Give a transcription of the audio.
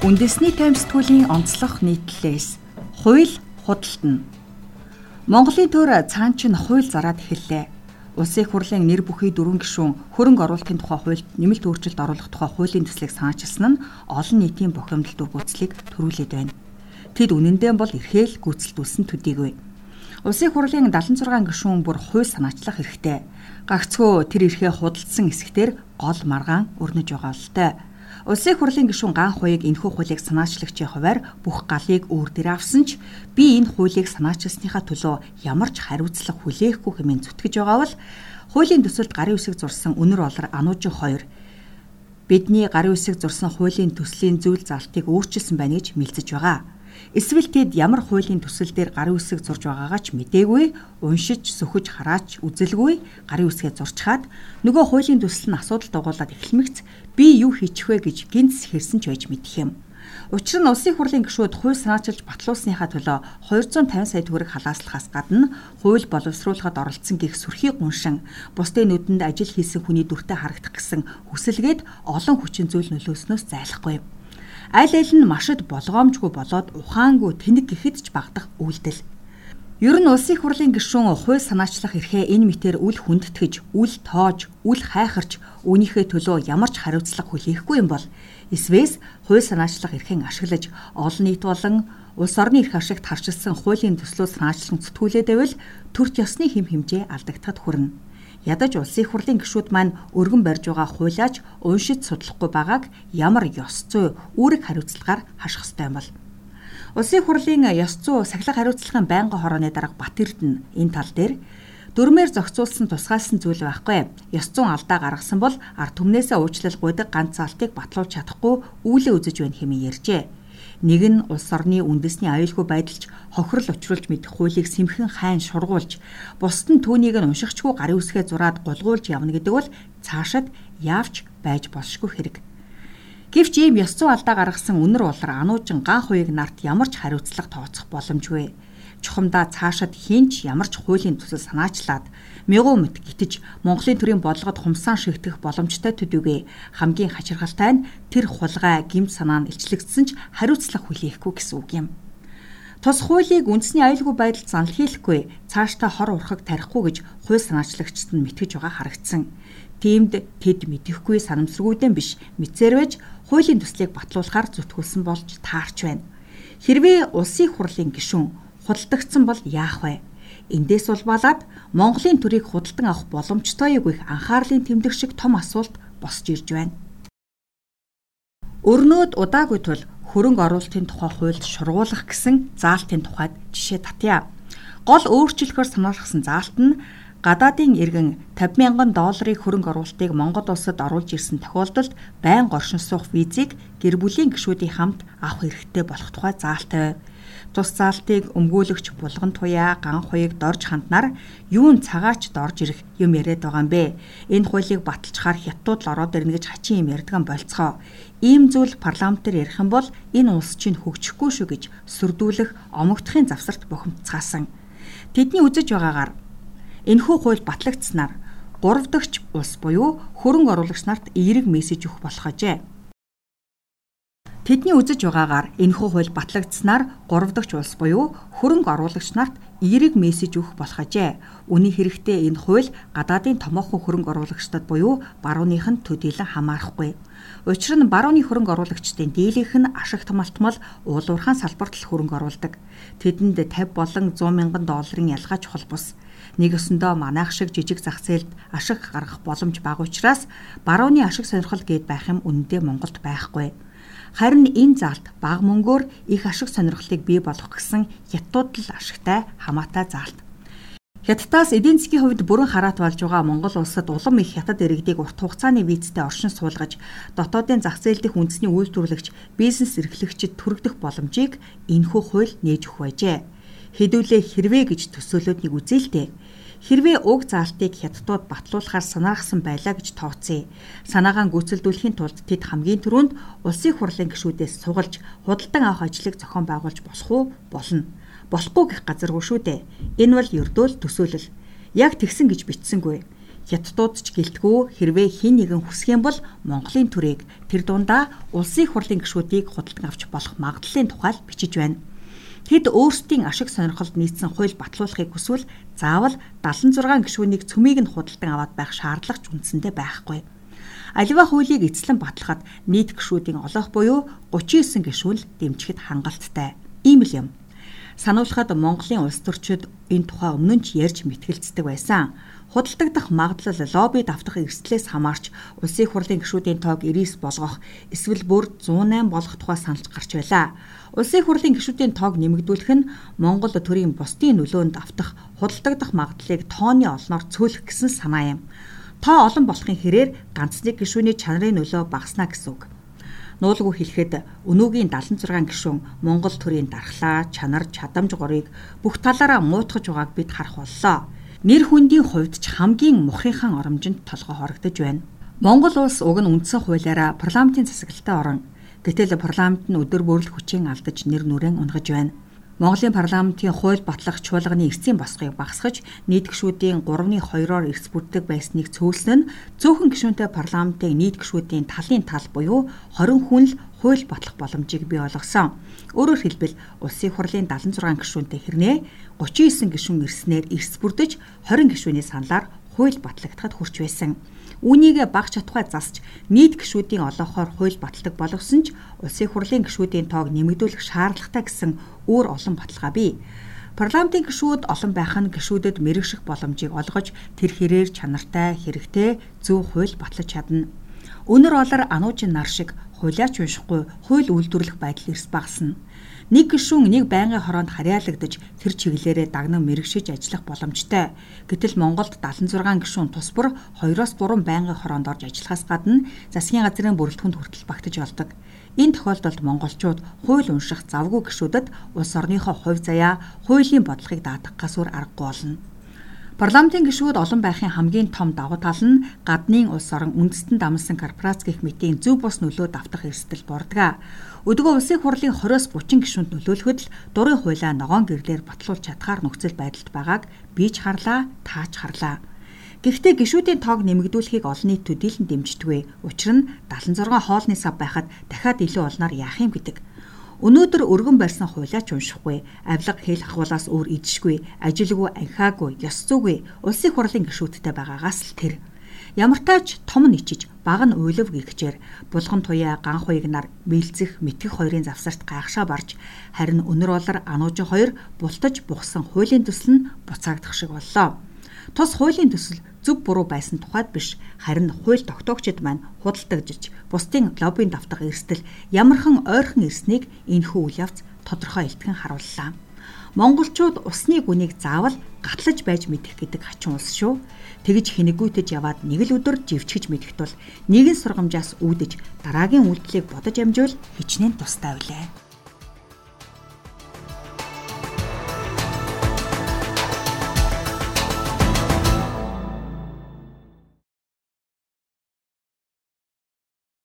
Үндэсний тайм сэтгүүлийн онцлог нийтлэлээс хууль худалдана. Монголын төр цаан чин хууль зараад эхэллээ. Улсын хурлын нэр бүхий дөрвөн гишүүн хөрөнгө оруулалтын тухай хуульд нэмэлт өөрчлөлт оруулах тухай хуулийн төслийг санаачилсан нь олон нийтийн бохимдол дүргүүцлийг төрүүлээд байна. Тэд үнэндээ бол эрхээл гүйцэлдүүлсэн төдийгүй. Улсын хурлын 76 гишүүн бүр хууль санаачлах хэрэгтэй. Гагцхүү тэр эрхээ худалдсан эсэхтэр гол маргаан өрнөж байгаа л таа. Улсын хурлын гишүүн Ган хуйг энэхүү хуулийг санаачлагчийн хуваар бүх галыг өөр дээр авсан ч би энэ хуулийг санаачилсныхаа төлөө ямар ч хариуцлага хүлээхгүй хэмээн зүтгэж байгаа бол хуулийн төсөлд гарын үсэг зурсан өнөр олор ануужин хоёр бидний гарын үсэг зурсан хуулийн төслийн зүйл залтыг өөрчилсөн байна гэж мэлцэж байгаа. Эсвэл тэд ямар хуулийн төсөл дээр гарын үсэг зурж байгаагаа ч мдээгүй, уншиж, сөхөж хараач үзэлгүй гарын үсгээ зурчхаад нөгөө хуулийн төсөл нь асуудал дугуулад эхлэмэгц би юу хийчих вэ гэж гинц хэрсэн ч байж мэдэх юм. Учир нь улсын хурлын гишүүд хууль санаачилж батлуулсныхаа төлөө 250 сая төгрөг халааслахаас гадна хууль боловсруулахад оролцсон гих сүрхий гуншин бусдын нүдэнд ажил хийсэн хүний дүртэй харагдах гэсэн хүсэлгээд олон хүчин зүйл нөлөөснөөс зайлахгүй аль аль нь машид болгоомжгүй болоод ухаангүй тэнэг гэхэд ч багдах үйлдэл. Ер нь улсын их хурлын гишүүн хууль санаачлах эрхээ энэ мэтэр үл хүндэтгэж, үл тоож, үл хайхарч үүнийхээ төлөө ямар ч хариуцлага хүлээхгүй юм бол эсвээс хууль санаачлах эрхийг ашиглаж олон нийт болон улс орны эрх ашигт харчилсан хуулийн төслөө санаачлан зүтгүүлээд байвал төрч ёсны хэм хэмжээ алдагдахад хүрнэ. Ядаж улсын их хурлын гишүүд маань өргөн барьж байгаа хуулиач уншиж судлахгүй байгааг ямар ёс зүй үүрэг хариуцлагаар хаших ёстой юм бол. Улсын хурлын ёс зүй сахилга хариуцлагын байнгын хорооны дарга Бат Эрдэнэ энэ тал дээр дөрмээр зохицуулсан тусгаалсан зүйл байхгүй. Ёс зүйн алдаа гаргасан бол ард түмнээсээ уучлал гуйдаг ганц залтыг батлуулж чадахгүй үүлээ үзэж байна хэмээн ярьжээ. Нэг нь улс орны үндэсний аюулгүй байдалч хохирол учруулж мэдэх хуулийг сэмхэн хайн шургуулж, бусд нь түүнийг нь уншихчгүй гарын үсгээ зураад гулгуулж явна гэдэг бол цаашид яавч байж болшгүй хэрэг. Гэвч ийм ёс зүйн алдаа гаргасан үнэр улар ануужин ган хуйг нарт ямар ч хариуцлага тооцох боломжгүй чухамдаа цаашид хинч ямар ч хуулийн төсөл санаачлаад мягуу мэт гитэж Монголын төрийн бодлогод хумсаан шигтгэх боломжтой төдийгүй хамгийн хачиргалтай нь тэр хулгай гимт санаа нь илчлэгдсэн ч хариуцлага хүлээхгүй гэсэн үг юм. Тус хуулийг үндэсний аюулгүй байдалд занл хийхгүй цаашдаа хор урхаг тарихгүй гэж хууль санаачлагчид нь мэтгэж байгаа харагдсан. Тиймд тэд мэдэхгүй санамсаргүйдэн биш мэдсээр байж хуулийн төслийг батлуулахаар зүтгүүлсэн болж таарч байна. Хэрвээ улсын хурлын гишүүн худалдагдсан бол яах вэ? Эндээс улбалаад Монголын төрийг худалдан авах боломжтой юу гэх анхаарлын тэмдэг шиг том асуулт босч ирж байна. Өрнөд удаагүй тул хөрөнгө оруулалтын тухай хуульд шургуулах гэсэн заалтын тухайд жишээ татъя. Гол өөрчлөлтөөр санаалгасан заалт нь гадаадын иргэн 50 мянган долларын хөрөнгө оруулалтыг Монгол улсад оруулж ирсэн тохиолдолд байнга оршин суух визийг гэр бүлийн гишүүдийн хамт авах хэрэгтэй болох тухай заалтай байв тус заалтыг өмгөөлөгч булган туяа ган хуйг дорж ханднаар юун цагаач дорж ирэх юм яриад байгаа юм бэ? Энэ хуулийг баталчаар хятадууд л ороод ирнэ гэж хачин юм ярьдган болцгоо. Ийм зүйл парламентээр ярих юм бол энэ улс чинь хөгжихгүй шүү гэж сүрдүүлэх омогдохын завсарт бухимдцаасан. Тэдний үзэж байгаагаар энэхүү хууль батлагдсанаар гурав дахь улс буюу хөрөнгө оруулагч нарт эерэг мессеж өгөх болох ажээ. Тэдний үзэж байгаагаар энэхүү хууль батлагдсанаар 3 дахь улс буюу хөрөнгө оруулагч нарт эерэг мессеж өгөх болох ажээ. Үүний хэрэгтээ энэ хууль гадаадын томоохон хөрөнгө оруулагчдад буюу барууных нь төдийлөн хамаарахгүй. Учир нь барууны хөрөнгө оруулагчдын дийлэнх нь ашиг томалтмал уулуурхаан салбарт л хөрөнгө оруулдаг. Тэдэнд 50 болон 100 мянган долларын ялгаа чухал бус. Нэг өсөндөө манайх шиг жижиг зах зээлд ашиг гаргах боломж бага учраас барууны ашиг сонирхол гээд байх юм үнэндээ Монголд байхгүй. Харин энэ заалт бага мөнгөөр их ашиг сонирхлыг бий болгох гэсэн хятадууд л ашигтай хамаатай заалт. Хятадаас эдийн засгийн хувьд бүрэн хараат болж байгаа Монгол улсад улам их хятад иргэдийг урт хугацааны визтэй оршин суулгаж дотоодын зах зээл дэх үндэсний үйлдвэрлэгч бизнес эрхлэгчид түргдэх боломжийг энэхүү хууль нээж өгөх байжээ. Хэдүүлээ хэрвээ гэж төсөөлөднийг үзээлтэй Хэрвээ уг заалтыг хятадууд батлуулахаар санаарсан байлаа гэж тооцъё. Санаагаа гүйцэлдүүлэхийн тулд тэд хамгийн түрүүнд улсын хурлын гишүүдээс сугалж худалдан авах ажлыг зохион байгуулж болох уу болно. Болохгүй гэх газаргүй шүү дээ. Энэ бол ердөөл төсөөлөл. Яг тэгсэн гэж бичсэнгүй. хятадууд ч гэлтгүү хэрвээ хин нэгэн хүсэх юм бол Монголын төрийг тэр дундаа улсын хурлын гишүүдийг худалдан авч болох магадлалын тухай бичиж байна. Тэд өөрсдийн ашиг сонирхолд нийцсэн хууль батлуулахыг хүсвэл заавал 76 гишүүнийг цөмийг нь худалдан аваад байх шаардлага ч үндсэндээ байхгүй. Аливаа хуулийг эзлэн батлахад нийт гишүүдийн олоох буюу 39 гишүүн л дэмжихэд хангалттай. Ийм л юм. Сануулхад Монголын улс төрчид энэ тухай өмнө нь ч ярьж мэтгэлцдэг байсан. Худалдагдах магадлал лобби давтах эрсдлээс хамаарч улсын хурлын гишүүдийн тоог 99 болгох эсвэл бүр 108 болгох тухай саналж гарч байлаа. Улсын хурлын гишүүдийн тоог нэмэгдүүлэх нь Монгол төрийн бусдын нөлөөнд автах худалдагдах магадлалыг тооны олноор цөөлөх гэсэн санаа юм. Тоо олон болохын хэрээр ганц нэг гишүүний чанарын нөлөө багаснаа гэсэн үг. Нуулгүй хэлэхэд өнөөгийн 76 гишүүн Монгол төрийн дархлаа, чанар, чадамж горыг бүх талаараа муутгаж байгааг бид харах боллоо. Нэр хүндийн хувьд ч хамгийн мухынхан оромжинд толгой хорогдож байна. Монгол улс уг нь үндсэн хуулиараа парламентын засаглалтай орон. Гэтэл парламент нь өдөр бүр л хүчийн алдаж нэр нүрэн унгаж байна. Монголын парламентын хууль батлах чуулганы эцсийн босгыг багасгаж нийт гишүүдийн 3-2-оор эрс бүрддэг байсныг цөөлсөн нь цөөхөн гишүүнтэй парламентын нийт гишүүдийн талын тал буюу 20 хүн л хууль батлах боломжийг бий болгосон. Өөрөөр хэлбэл улсын хурлын 76 гишүүнтэй хэрнээ 39 гишүүн ирснээр эрс бүрдэж 20 гишүүний саналаар хууль батлагдахад хүрч байсан. Үүнийг баг чатхай засч нийт гишүүдийн олоохоор хууль баталдаг болгосон ч улсын хурлын гишүүдийн тоог нэмэгдүүлэх шаардлагатай гэсэн өөр олон баталгаа бий. Парламентын гишүүд олон байх нь гишүүдэд мэрэгших боломжийг олгож тэр хэрээр чанартай, хэрэгтэй зөв хууль батлаж чадна. Өнөр олор ануужин нар шиг хуулиач уншихгүй хууль үйлдвэрлэх байдал эрс багасна. Нэг гишүүн нэг байнгын хороонд харьяалагдаж тэр чиглэлээрээ дагнан мэрэгшиж ажиллах боломжтой. Гэтэл Монголд 76 гишүүн тус бүр 2-оос 3 байнгын хороонд орж ажиллахаас гадна засгийн газрын бүрэлдэхүүнд хүртэл багтаж олдог. Энэ тохиолдолд монголчууд хууль унших завгүй гишүүдэд улс орныхоо хувь заяа, хуулийн бодлогыг даатгахаас өөр аргагүй болно. Парламентын гишүүд олон байхын хамгийн том давуу тал нь гаднын улс орон үндэстэн дамсан корпорац гэх мэтийн зөв бус нөлөө давтах эрсдэл бордог. Өдгөө улсын хурлын 20-оос 30 гишүүнд нөлөөлөхөд дурын хуулиа ногоон гэрлээр батлуулж чадхаар нөхцөл байдалд байгааг би ч харлаа, та ч харлаа. Гэхдээ гишүүдийн тоог нэмэгдүүлэхийг олон нийт төдийлөн дэмждэггүй. Учир нь 76 хоолны сав байхад дахиад илүү олноор яах юм гэдэг. Өнөөдөр өргөн барьсан хуулиач уншихгүй, авилга хэл ахвалаас өөр идшгүй, ажилгүй, анхаагүй, ёс зүйгүй улсын хурлын гишүүдтэй байгаагаас л тэр. Ямартаач том нь ичиж, баг нь уйлав гихчээр булган туяа ган хуйг нар мэлцэх мэтгэх хоёрын завсарт гайхшаа барж харин өнөр болор ануужин хоёр бултаж бухсан хуулийн төсөл нь буцаагдах шиг боллоо. Тус хуулийн төсөл зөв буруу байсан тухайд биш харин хууль тогтоогчид маань худалдагдж бусдын лоббийн давтах эрсдэл ямархан ойрхон ирснийг энэхүү үйл явц тодорхой илтгэн харууллаа. Монголчууд усны гүнийг заавал гатлаж байж мэдэх гэдэг хачин улс шүү. Тэгж хэнэггүйтэж яваад нэг л өдөр живчгэж мэдэх тул нэгэн сургамжаас үүдэж дараагийн үйлдэлийг бодож амжуул хичнээн тустай үлээ.